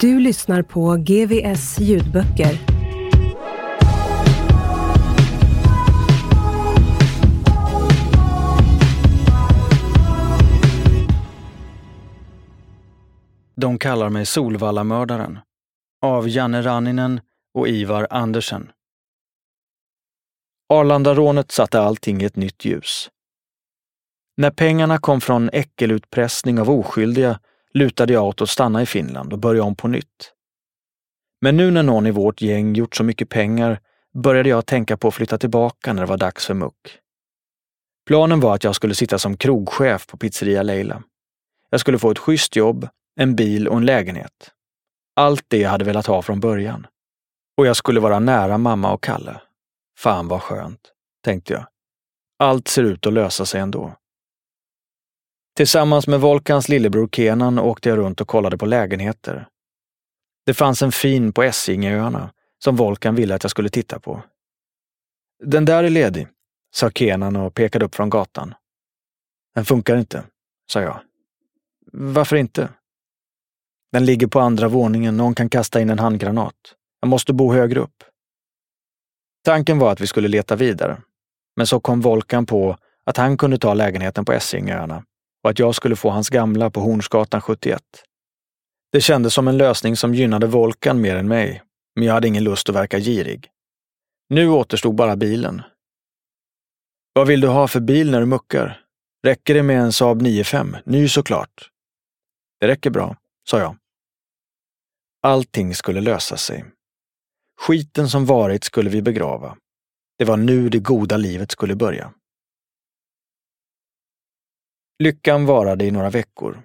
Du lyssnar på GVS ljudböcker. De kallar mig Solvallamördaren av Janne Ranninen och Ivar Andersen. Arlandarånet satte allting i ett nytt ljus. När pengarna kom från äckelutpressning av oskyldiga lutade jag åt att stanna i Finland och börja om på nytt. Men nu när någon i vårt gäng gjort så mycket pengar började jag tänka på att flytta tillbaka när det var dags för muck. Planen var att jag skulle sitta som krogchef på pizzeria Leila. Jag skulle få ett schysst jobb, en bil och en lägenhet. Allt det jag hade velat ha från början. Och jag skulle vara nära mamma och Kalle. Fan vad skönt, tänkte jag. Allt ser ut att lösa sig ändå. Tillsammans med Volkans lillebror Kenan åkte jag runt och kollade på lägenheter. Det fanns en fin på Essingeöarna som Volkan ville att jag skulle titta på. Den där är ledig, sa Kenan och pekade upp från gatan. Den funkar inte, sa jag. Varför inte? Den ligger på andra våningen, någon kan kasta in en handgranat. Jag måste bo högre upp. Tanken var att vi skulle leta vidare, men så kom Volkan på att han kunde ta lägenheten på Essingeöarna och att jag skulle få hans gamla på Hornsgatan 71. Det kändes som en lösning som gynnade Volkan mer än mig, men jag hade ingen lust att verka girig. Nu återstod bara bilen. Vad vill du ha för bil när du muckar? Räcker det med en Saab 95? Ny såklart. Det räcker bra, sa jag. Allting skulle lösa sig. Skiten som varit skulle vi begrava. Det var nu det goda livet skulle börja. Lyckan varade i några veckor.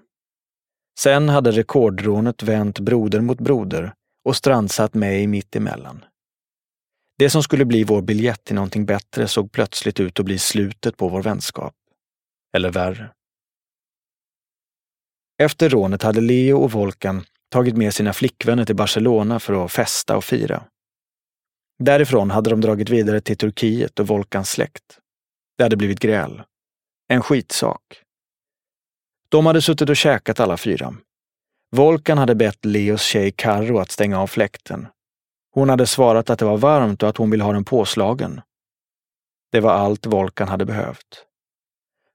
Sen hade rekordrånet vänt broder mot broder och strandsatt mig mitt emellan. Det som skulle bli vår biljett till någonting bättre såg plötsligt ut att bli slutet på vår vänskap. Eller värre. Efter rånet hade Leo och Volkan tagit med sina flickvänner till Barcelona för att festa och fira. Därifrån hade de dragit vidare till Turkiet och Volkans släkt. Det hade blivit gräl. En skitsak. De hade suttit och käkat alla fyra. Volkan hade bett Leos tjej Karro att stänga av fläkten. Hon hade svarat att det var varmt och att hon ville ha den påslagen. Det var allt Volkan hade behövt.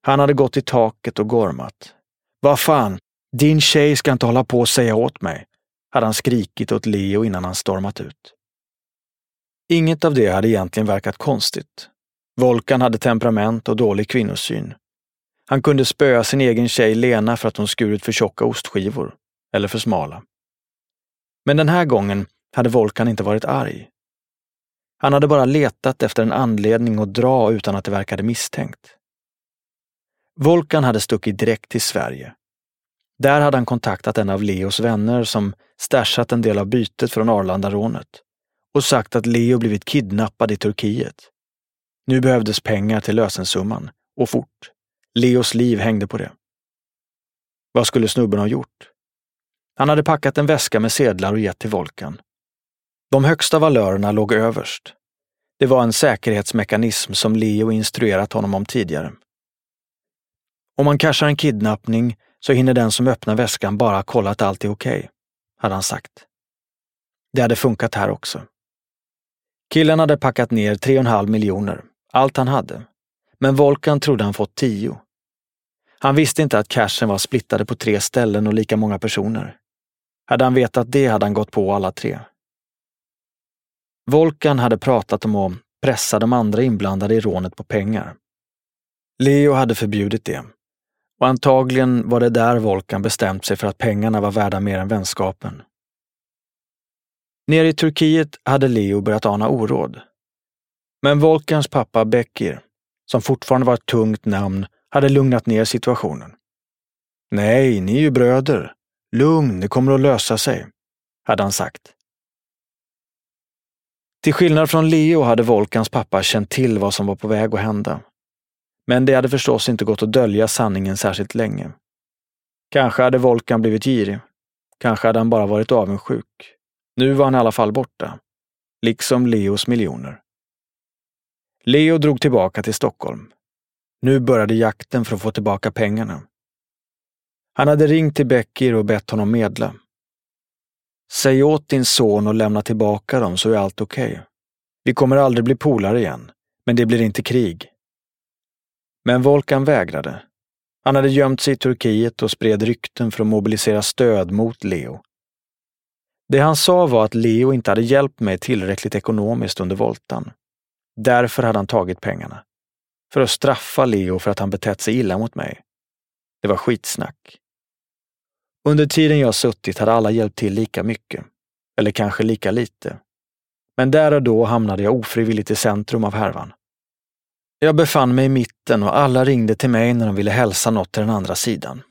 Han hade gått i taket och gormat. Vad fan, din tjej ska inte hålla på och säga åt mig, hade han skrikit åt Leo innan han stormat ut. Inget av det hade egentligen verkat konstigt. Volkan hade temperament och dålig kvinnosyn. Han kunde spöa sin egen tjej Lena för att hon skurit för tjocka ostskivor, eller för smala. Men den här gången hade Volkan inte varit arg. Han hade bara letat efter en anledning att dra utan att det verkade misstänkt. Volkan hade stuckit direkt till Sverige. Där hade han kontaktat en av Leos vänner som stashat en del av bytet från Arlandarånet och sagt att Leo blivit kidnappad i Turkiet. Nu behövdes pengar till lösensumman, och fort. Leos liv hängde på det. Vad skulle snubben ha gjort? Han hade packat en väska med sedlar och gett till Volkan. De högsta valörerna låg överst. Det var en säkerhetsmekanism som Leo instruerat honom om tidigare. Om man cashar en kidnappning så hinner den som öppnar väskan bara kolla att allt är okej, okay, hade han sagt. Det hade funkat här också. Killen hade packat ner 3,5 miljoner, allt han hade. Men Volkan trodde han fått tio. Han visste inte att cashen var splittade på tre ställen och lika många personer. Hade han vetat det hade han gått på alla tre. Volkan hade pratat om att pressa de andra inblandade i rånet på pengar. Leo hade förbjudit det. Och antagligen var det där Volkan bestämt sig för att pengarna var värda mer än vänskapen. Nere i Turkiet hade Leo börjat ana oråd. Men Volkans pappa Bekir, som fortfarande var ett tungt namn, hade lugnat ner situationen. Nej, ni är ju bröder. Lugn, det kommer att lösa sig, hade han sagt. Till skillnad från Leo hade Volkans pappa känt till vad som var på väg att hända. Men det hade förstås inte gått att dölja sanningen särskilt länge. Kanske hade Volkan blivit girig. Kanske hade han bara varit avundsjuk. Nu var han i alla fall borta. Liksom Leos miljoner. Leo drog tillbaka till Stockholm. Nu började jakten för att få tillbaka pengarna. Han hade ringt till Beckir och bett honom medla. Säg åt din son att lämna tillbaka dem så är allt okej. Okay. Vi kommer aldrig bli polare igen, men det blir inte krig. Men Volkan vägrade. Han hade gömt sig i Turkiet och spred rykten för att mobilisera stöd mot Leo. Det han sa var att Leo inte hade hjälpt mig tillräckligt ekonomiskt under voltan. Därför hade han tagit pengarna. För att straffa Leo för att han betett sig illa mot mig. Det var skitsnack. Under tiden jag suttit hade alla hjälpt till lika mycket. Eller kanske lika lite. Men där och då hamnade jag ofrivilligt i centrum av härvan. Jag befann mig i mitten och alla ringde till mig när de ville hälsa något till den andra sidan.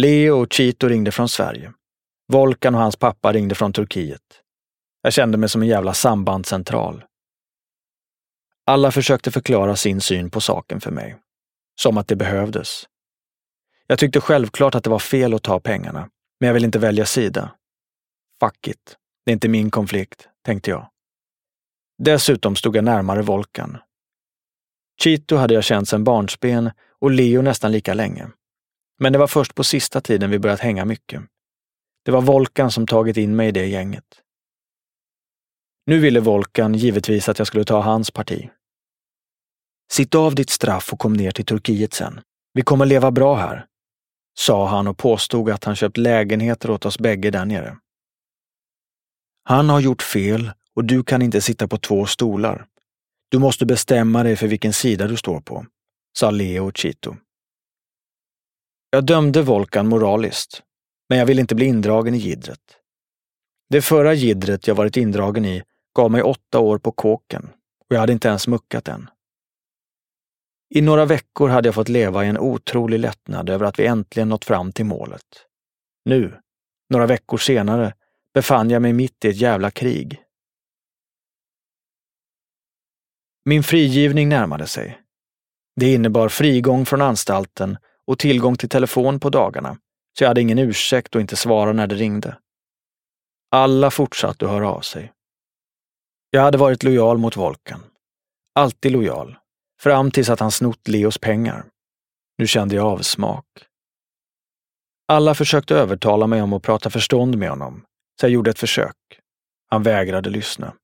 Leo och Chito ringde från Sverige. Volkan och hans pappa ringde från Turkiet. Jag kände mig som en jävla sambandscentral. Alla försökte förklara sin syn på saken för mig. Som att det behövdes. Jag tyckte självklart att det var fel att ta pengarna, men jag vill inte välja sida. Fuck it. Det är inte min konflikt, tänkte jag. Dessutom stod jag närmare Volkan. Chito hade jag känt sedan barnsben och Leo nästan lika länge. Men det var först på sista tiden vi börjat hänga mycket. Det var Volkan som tagit in mig i det gänget. Nu ville Volkan givetvis att jag skulle ta hans parti. Sitt av ditt straff och kom ner till Turkiet sen. Vi kommer leva bra här, sa han och påstod att han köpt lägenheter åt oss bägge där nere. Han har gjort fel och du kan inte sitta på två stolar. Du måste bestämma dig för vilken sida du står på, sa Leo och Chito. Jag dömde Volkan moraliskt, men jag ville inte bli indragen i gidret. Det förra gidret jag varit indragen i gav mig åtta år på kåken och jag hade inte ens muckat än. I några veckor hade jag fått leva i en otrolig lättnad över att vi äntligen nått fram till målet. Nu, några veckor senare, befann jag mig mitt i ett jävla krig. Min frigivning närmade sig. Det innebar frigång från anstalten och tillgång till telefon på dagarna, så jag hade ingen ursäkt att inte svara när det ringde. Alla fortsatte att höra av sig. Jag hade varit lojal mot Volkan. Alltid lojal. Fram tills att han snott Leos pengar. Nu kände jag avsmak. Alla försökte övertala mig om att prata förstånd med honom, så jag gjorde ett försök. Han vägrade lyssna.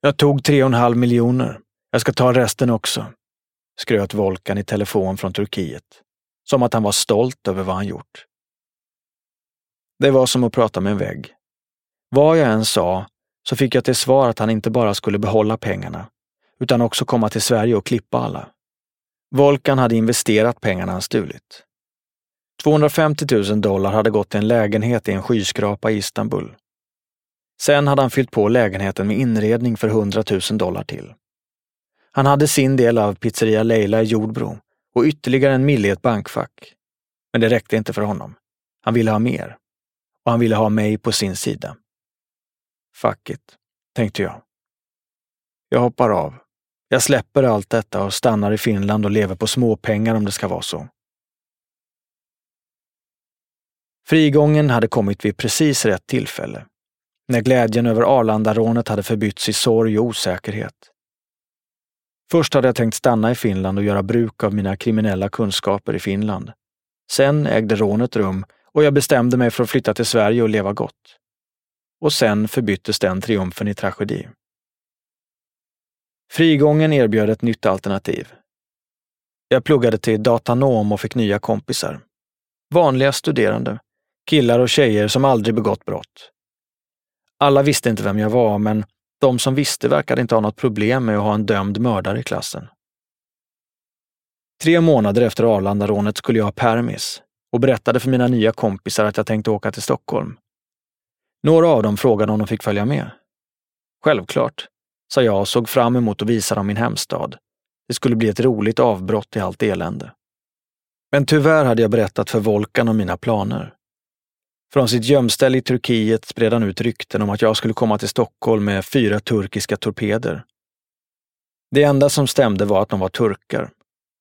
Jag tog tre och en halv miljoner. Jag ska ta resten också, skröt Volkan i telefon från Turkiet. Som att han var stolt över vad han gjort. Det var som att prata med en vägg. Vad jag än sa så fick jag till svar att han inte bara skulle behålla pengarna, utan också komma till Sverige och klippa alla. Volkan hade investerat pengarna han stulit. 250 000 dollar hade gått till en lägenhet i en skyskrapa i Istanbul. Sen hade han fyllt på lägenheten med inredning för 100 000 dollar till. Han hade sin del av pizzeria Leila i Jordbro och ytterligare en mille i ett bankfack. Men det räckte inte för honom. Han ville ha mer. Och han ville ha mig på sin sida. Fuck it, tänkte jag. Jag hoppar av. Jag släpper allt detta och stannar i Finland och lever på småpengar om det ska vara så. Frigången hade kommit vid precis rätt tillfälle. När glädjen över Arlandarånet hade förbytts i sorg och osäkerhet. Först hade jag tänkt stanna i Finland och göra bruk av mina kriminella kunskaper i Finland. Sen ägde rånet rum och jag bestämde mig för att flytta till Sverige och leva gott. Och sen förbyttes den triumfen i tragedi. Frigången erbjöd ett nytt alternativ. Jag pluggade till datanom och fick nya kompisar. Vanliga studerande, killar och tjejer som aldrig begått brott. Alla visste inte vem jag var, men de som visste verkade inte ha något problem med att ha en dömd mördare i klassen. Tre månader efter Arlandarånet skulle jag ha permis och berättade för mina nya kompisar att jag tänkte åka till Stockholm. Några av dem frågade om de fick följa med. Självklart, sa jag och såg fram emot att visa dem min hemstad. Det skulle bli ett roligt avbrott i allt elände. Men tyvärr hade jag berättat för Volkan om mina planer. Från sitt gömställe i Turkiet spred han ut rykten om att jag skulle komma till Stockholm med fyra turkiska torpeder. Det enda som stämde var att de var turkar.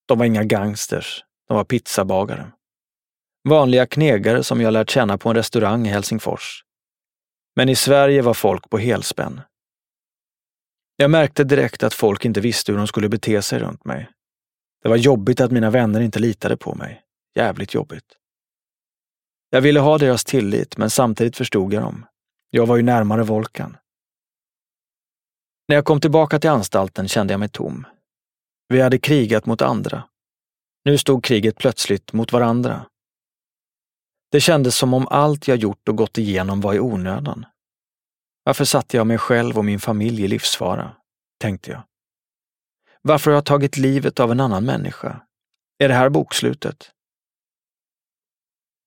De var inga gangsters, de var pizzabagare. Vanliga knegare som jag lärt känna på en restaurang i Helsingfors. Men i Sverige var folk på helspänn. Jag märkte direkt att folk inte visste hur de skulle bete sig runt mig. Det var jobbigt att mina vänner inte litade på mig. Jävligt jobbigt. Jag ville ha deras tillit, men samtidigt förstod jag dem. Jag var ju närmare Volkan. När jag kom tillbaka till anstalten kände jag mig tom. Vi hade krigat mot andra. Nu stod kriget plötsligt mot varandra. Det kändes som om allt jag gjort och gått igenom var i onödan. Varför satte jag mig själv och min familj i livsfara? tänkte jag. Varför har jag tagit livet av en annan människa? Är det här bokslutet?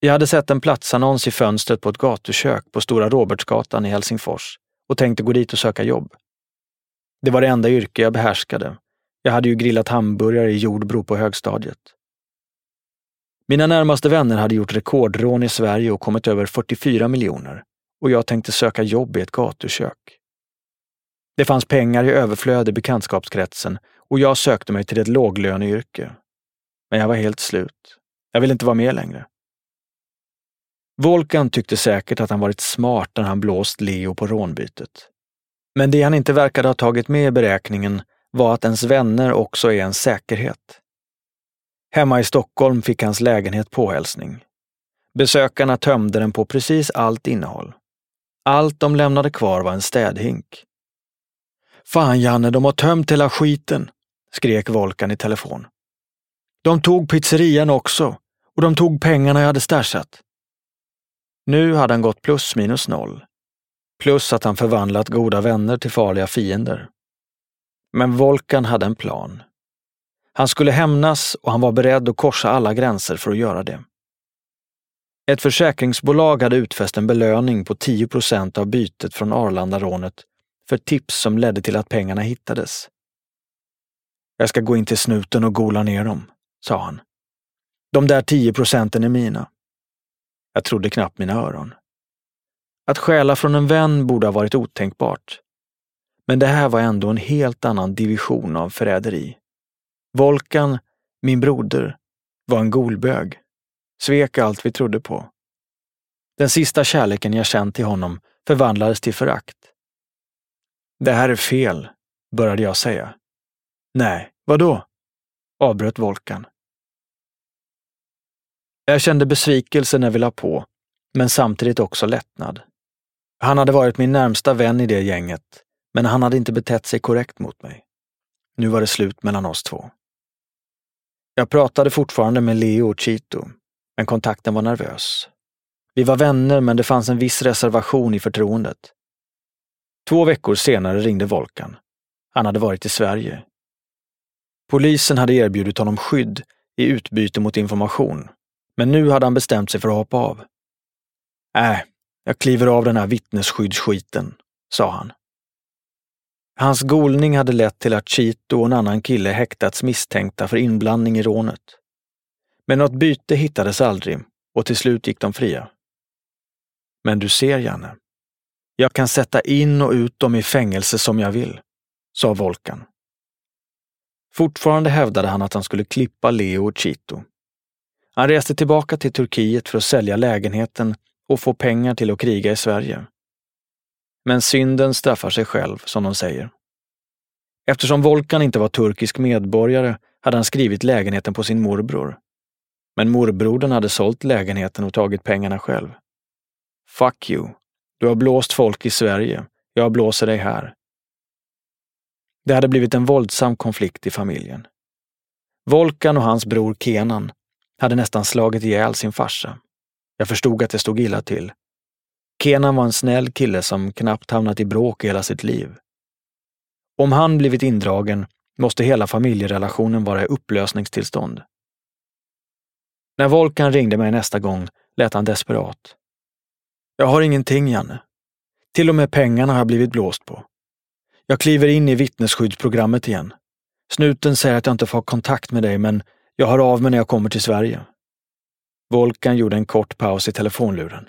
Jag hade sett en platsannons i fönstret på ett gatukök på Stora Robertsgatan i Helsingfors och tänkte gå dit och söka jobb. Det var det enda yrke jag behärskade. Jag hade ju grillat hamburgare i Jordbro på högstadiet. Mina närmaste vänner hade gjort rekordrån i Sverige och kommit över 44 miljoner och jag tänkte söka jobb i ett gatukök. Det fanns pengar i överflöd i bekantskapskretsen och jag sökte mig till ett låglöneyrke. Men jag var helt slut. Jag ville inte vara med längre. Volkan tyckte säkert att han varit smart när han blåst Leo på rånbytet. Men det han inte verkade ha tagit med i beräkningen var att ens vänner också är en säkerhet. Hemma i Stockholm fick hans lägenhet påhälsning. Besökarna tömde den på precis allt innehåll. Allt de lämnade kvar var en städhink. Fan Janne, de har tömt hela skiten, skrek Volkan i telefon. De tog pizzerian också och de tog pengarna jag hade stashat. Nu hade han gått plus minus noll. Plus att han förvandlat goda vänner till farliga fiender. Men Volkan hade en plan. Han skulle hämnas och han var beredd att korsa alla gränser för att göra det. Ett försäkringsbolag hade utfäst en belöning på 10 procent av bytet från Arlandarånet för tips som ledde till att pengarna hittades. Jag ska gå in till snuten och gola ner dem, sa han. De där 10 procenten är mina. Jag trodde knappt mina öron. Att stjäla från en vän borde ha varit otänkbart. Men det här var ändå en helt annan division av förräderi. Volkan, min broder, var en golbög. Svek allt vi trodde på. Den sista kärleken jag känt till honom förvandlades till förakt. Det här är fel, började jag säga. Nej, vadå? avbröt Volkan. Jag kände besvikelse när vi la på, men samtidigt också lättnad. Han hade varit min närmsta vän i det gänget, men han hade inte betett sig korrekt mot mig. Nu var det slut mellan oss två. Jag pratade fortfarande med Leo och Chito, men kontakten var nervös. Vi var vänner, men det fanns en viss reservation i förtroendet. Två veckor senare ringde Volkan. Han hade varit i Sverige. Polisen hade erbjudit honom skydd i utbyte mot information, men nu hade han bestämt sig för att hoppa av. Äh, jag kliver av den här vittnesskyddsskiten, sa han. Hans golning hade lett till att Chito och en annan kille häktats misstänkta för inblandning i rånet. Men något byte hittades aldrig och till slut gick de fria. Men du ser, Janne. Jag kan sätta in och ut dem i fängelse som jag vill, sa Volkan. Fortfarande hävdade han att han skulle klippa Leo och Chito. Han reste tillbaka till Turkiet för att sälja lägenheten och få pengar till att kriga i Sverige. Men synden straffar sig själv, som de säger. Eftersom Volkan inte var turkisk medborgare hade han skrivit lägenheten på sin morbror. Men morbrodern hade sålt lägenheten och tagit pengarna själv. Fuck you. Du har blåst folk i Sverige. Jag blåser dig här. Det hade blivit en våldsam konflikt i familjen. Volkan och hans bror Kenan hade nästan slagit ihjäl sin farsa. Jag förstod att det stod illa till. Kenan var en snäll kille som knappt hamnat i bråk i hela sitt liv. Om han blivit indragen måste hela familjerelationen vara i upplösningstillstånd. När Volkan ringde mig nästa gång lät han desperat. Jag har ingenting, Janne. Till och med pengarna har jag blivit blåst på. Jag kliver in i vittnesskyddsprogrammet igen. Snuten säger att jag inte får ha kontakt med dig, men jag hör av mig när jag kommer till Sverige. Volkan gjorde en kort paus i telefonluren.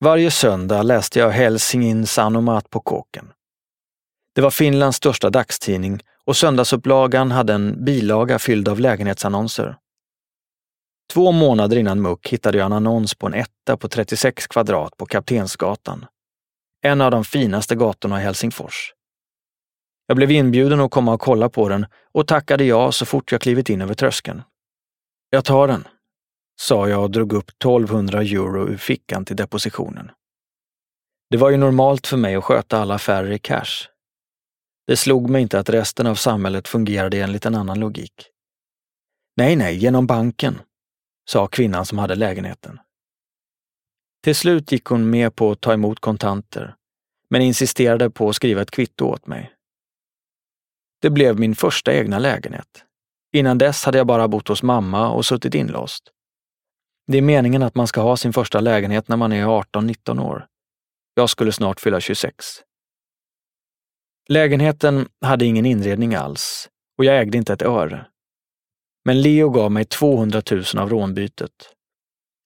Varje söndag läste jag Helsingin Sanomat på kåken. Det var Finlands största dagstidning och söndagsupplagan hade en bilaga fylld av lägenhetsannonser. Två månader innan muck hittade jag en annons på en etta på 36 kvadrat på Kaptensgatan. En av de finaste gatorna i Helsingfors. Jag blev inbjuden att komma och kolla på den och tackade ja så fort jag klivit in över tröskeln. Jag tar den, sa jag och drog upp 1200 euro ur fickan till depositionen. Det var ju normalt för mig att sköta alla affärer i cash. Det slog mig inte att resten av samhället fungerade enligt en annan logik. Nej, nej, genom banken, sa kvinnan som hade lägenheten. Till slut gick hon med på att ta emot kontanter, men insisterade på att skriva ett kvitto åt mig. Det blev min första egna lägenhet. Innan dess hade jag bara bott hos mamma och suttit inlåst. Det är meningen att man ska ha sin första lägenhet när man är 18-19 år. Jag skulle snart fylla 26. Lägenheten hade ingen inredning alls och jag ägde inte ett öre. Men Leo gav mig 200 000 av rånbytet.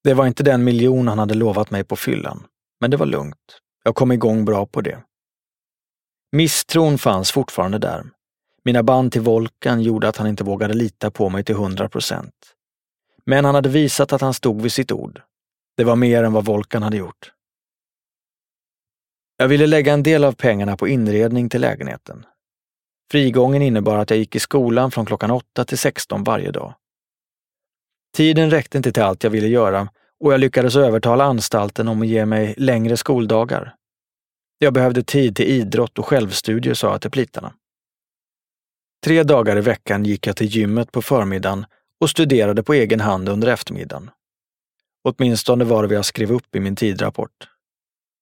Det var inte den miljon han hade lovat mig på fyllan, men det var lugnt. Jag kom igång bra på det. Misstron fanns fortfarande där. Mina band till Volkan gjorde att han inte vågade lita på mig till 100 procent. Men han hade visat att han stod vid sitt ord. Det var mer än vad Volkan hade gjort. Jag ville lägga en del av pengarna på inredning till lägenheten. Frigången innebar att jag gick i skolan från klockan 8 till 16 varje dag. Tiden räckte inte till allt jag ville göra och jag lyckades övertala anstalten om att ge mig längre skoldagar. Jag behövde tid till idrott och självstudier, sa jag till plitarna. Tre dagar i veckan gick jag till gymmet på förmiddagen och studerade på egen hand under eftermiddagen. Åtminstone var det vad jag skrev upp i min tidrapport.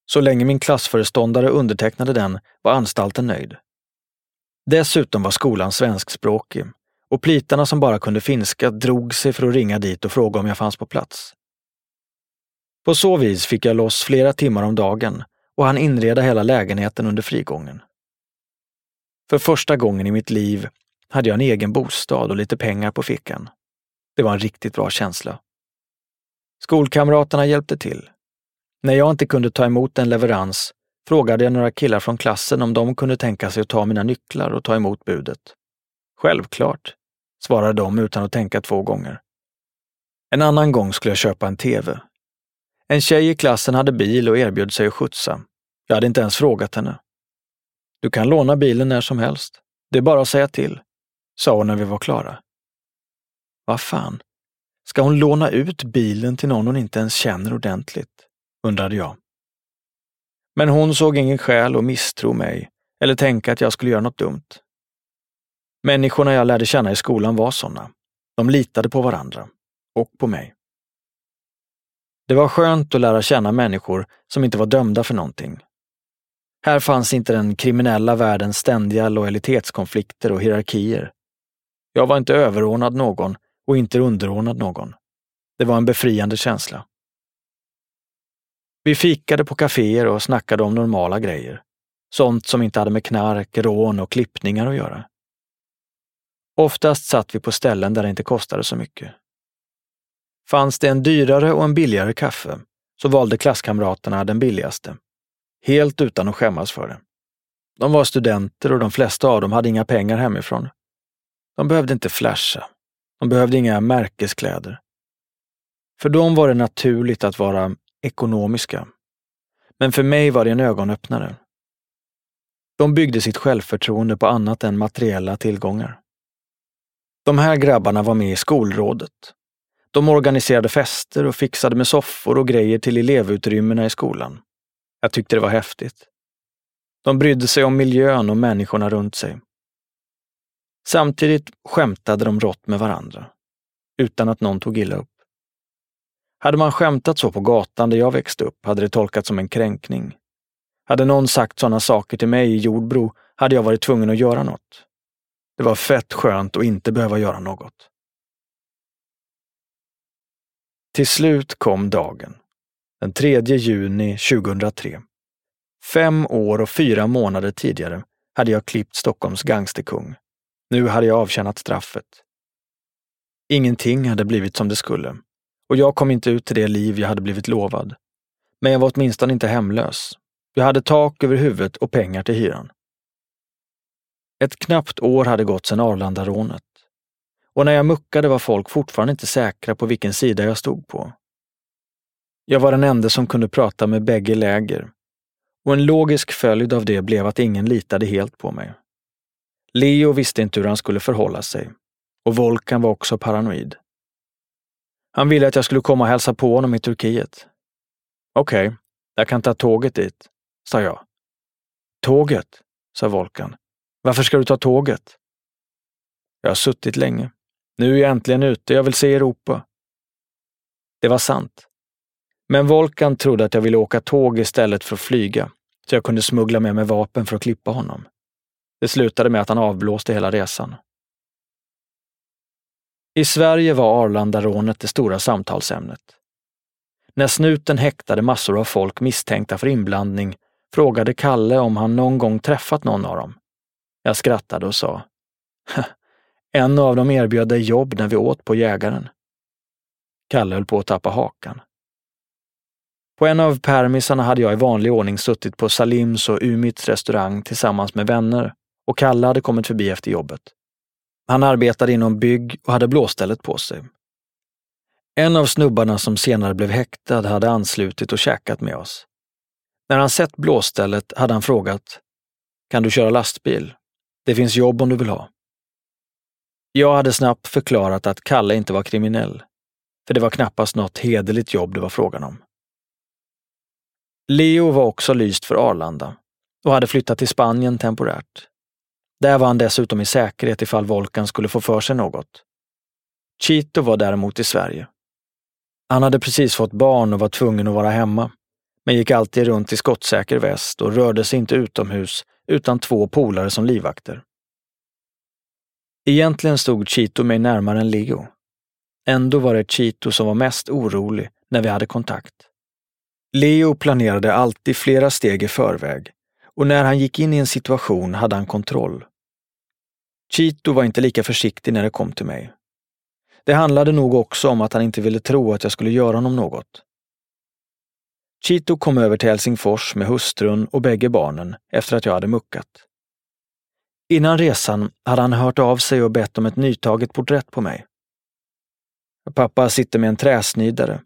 Så länge min klassföreståndare undertecknade den var anstalten nöjd. Dessutom var skolan svenskspråkig och plitarna som bara kunde finska drog sig för att ringa dit och fråga om jag fanns på plats. På så vis fick jag loss flera timmar om dagen och han inreda hela lägenheten under frigången. För första gången i mitt liv hade jag en egen bostad och lite pengar på fickan. Det var en riktigt bra känsla. Skolkamraterna hjälpte till. När jag inte kunde ta emot en leverans frågade jag några killar från klassen om de kunde tänka sig att ta mina nycklar och ta emot budet. Självklart, svarade de utan att tänka två gånger. En annan gång skulle jag köpa en TV. En tjej i klassen hade bil och erbjöd sig att skjutsa. Jag hade inte ens frågat henne. Du kan låna bilen när som helst. Det är bara att säga till, sa hon när vi var klara. Vad fan, ska hon låna ut bilen till någon hon inte ens känner ordentligt? undrade jag. Men hon såg ingen skäl att misstro mig eller tänka att jag skulle göra något dumt. Människorna jag lärde känna i skolan var sådana. De litade på varandra. Och på mig. Det var skönt att lära känna människor som inte var dömda för någonting. Här fanns inte den kriminella världens ständiga lojalitetskonflikter och hierarkier. Jag var inte överordnad någon och inte underordnad någon. Det var en befriande känsla. Vi fikade på kaféer och snackade om normala grejer. Sånt som inte hade med knark, rån och klippningar att göra. Oftast satt vi på ställen där det inte kostade så mycket. Fanns det en dyrare och en billigare kaffe så valde klasskamraterna den billigaste. Helt utan att skämmas för det. De var studenter och de flesta av dem hade inga pengar hemifrån. De behövde inte flasha. De behövde inga märkeskläder. För dem var det naturligt att vara ekonomiska. Men för mig var det en ögonöppnare. De byggde sitt självförtroende på annat än materiella tillgångar. De här grabbarna var med i skolrådet. De organiserade fester och fixade med soffor och grejer till elevutrymmena i skolan. Jag tyckte det var häftigt. De brydde sig om miljön och människorna runt sig. Samtidigt skämtade de rått med varandra, utan att någon tog illa upp. Hade man skämtat så på gatan där jag växte upp hade det tolkats som en kränkning. Hade någon sagt sådana saker till mig i Jordbro hade jag varit tvungen att göra något. Det var fett skönt att inte behöva göra något. Till slut kom dagen. Den 3 juni 2003. Fem år och fyra månader tidigare hade jag klippt Stockholms gangsterkung. Nu hade jag avtjänat straffet. Ingenting hade blivit som det skulle och jag kom inte ut till det liv jag hade blivit lovad. Men jag var åtminstone inte hemlös. Jag hade tak över huvudet och pengar till hyran. Ett knappt år hade gått sedan Arlandarånet. Och när jag muckade var folk fortfarande inte säkra på vilken sida jag stod på. Jag var den enda som kunde prata med bägge läger. Och en logisk följd av det blev att ingen litade helt på mig. Leo visste inte hur han skulle förhålla sig. Och Volkan var också paranoid. Han ville att jag skulle komma och hälsa på honom i Turkiet. Okej, okay, jag kan ta tåget dit, sa jag. Tåget, sa Volkan. Varför ska du ta tåget? Jag har suttit länge. Nu är jag äntligen ute. Jag vill se Europa. Det var sant. Men Volkan trodde att jag ville åka tåg istället för att flyga, så jag kunde smuggla med mig vapen för att klippa honom. Det slutade med att han avblåste hela resan. I Sverige var Arlandarånet det stora samtalsämnet. När snuten häktade massor av folk misstänkta för inblandning frågade Kalle om han någon gång träffat någon av dem. Jag skrattade och sa, en av dem erbjöd dig jobb när vi åt på Jägaren. Kalle höll på att tappa hakan. På en av permisarna hade jag i vanlig ordning suttit på Salims och Umits restaurang tillsammans med vänner och Kalle hade kommit förbi efter jobbet. Han arbetade inom bygg och hade blåstället på sig. En av snubbarna som senare blev häktad hade anslutit och käkat med oss. När han sett blåstället hade han frågat, kan du köra lastbil? Det finns jobb om du vill ha. Jag hade snabbt förklarat att Kalle inte var kriminell, för det var knappast något hederligt jobb det var frågan om. Leo var också lyst för Arlanda och hade flyttat till Spanien temporärt. Där var han dessutom i säkerhet ifall Volkan skulle få för sig något. Chito var däremot i Sverige. Han hade precis fått barn och var tvungen att vara hemma, men gick alltid runt i skottsäker väst och rörde sig inte utomhus utan två polare som livvakter. Egentligen stod Chito mig närmare än Leo. Ändå var det Chito som var mest orolig när vi hade kontakt. Leo planerade alltid flera steg i förväg och när han gick in i en situation hade han kontroll. Chito var inte lika försiktig när det kom till mig. Det handlade nog också om att han inte ville tro att jag skulle göra honom något. Chito kom över till Helsingfors med hustrun och bägge barnen efter att jag hade muckat. Innan resan hade han hört av sig och bett om ett nytaget porträtt på mig. Pappa sitter med en träsnidare.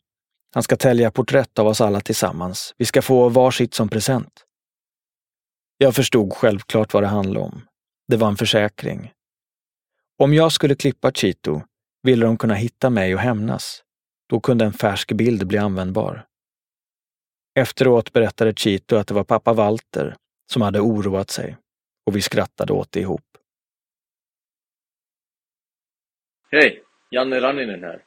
Han ska tälja porträtt av oss alla tillsammans. Vi ska få varsitt som present. Jag förstod självklart vad det handlade om. Det var en försäkring. Om jag skulle klippa Chito ville de kunna hitta mig och hämnas. Då kunde en färsk bild bli användbar. Efteråt berättade Chito att det var pappa Walter som hade oroat sig. och vi skrattade åt det ihop. Hej! Janne Ranninen här.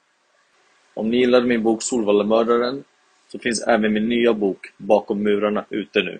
Om ni gillade min bok Solvallamördaren så finns även min nya bok Bakom murarna ute nu.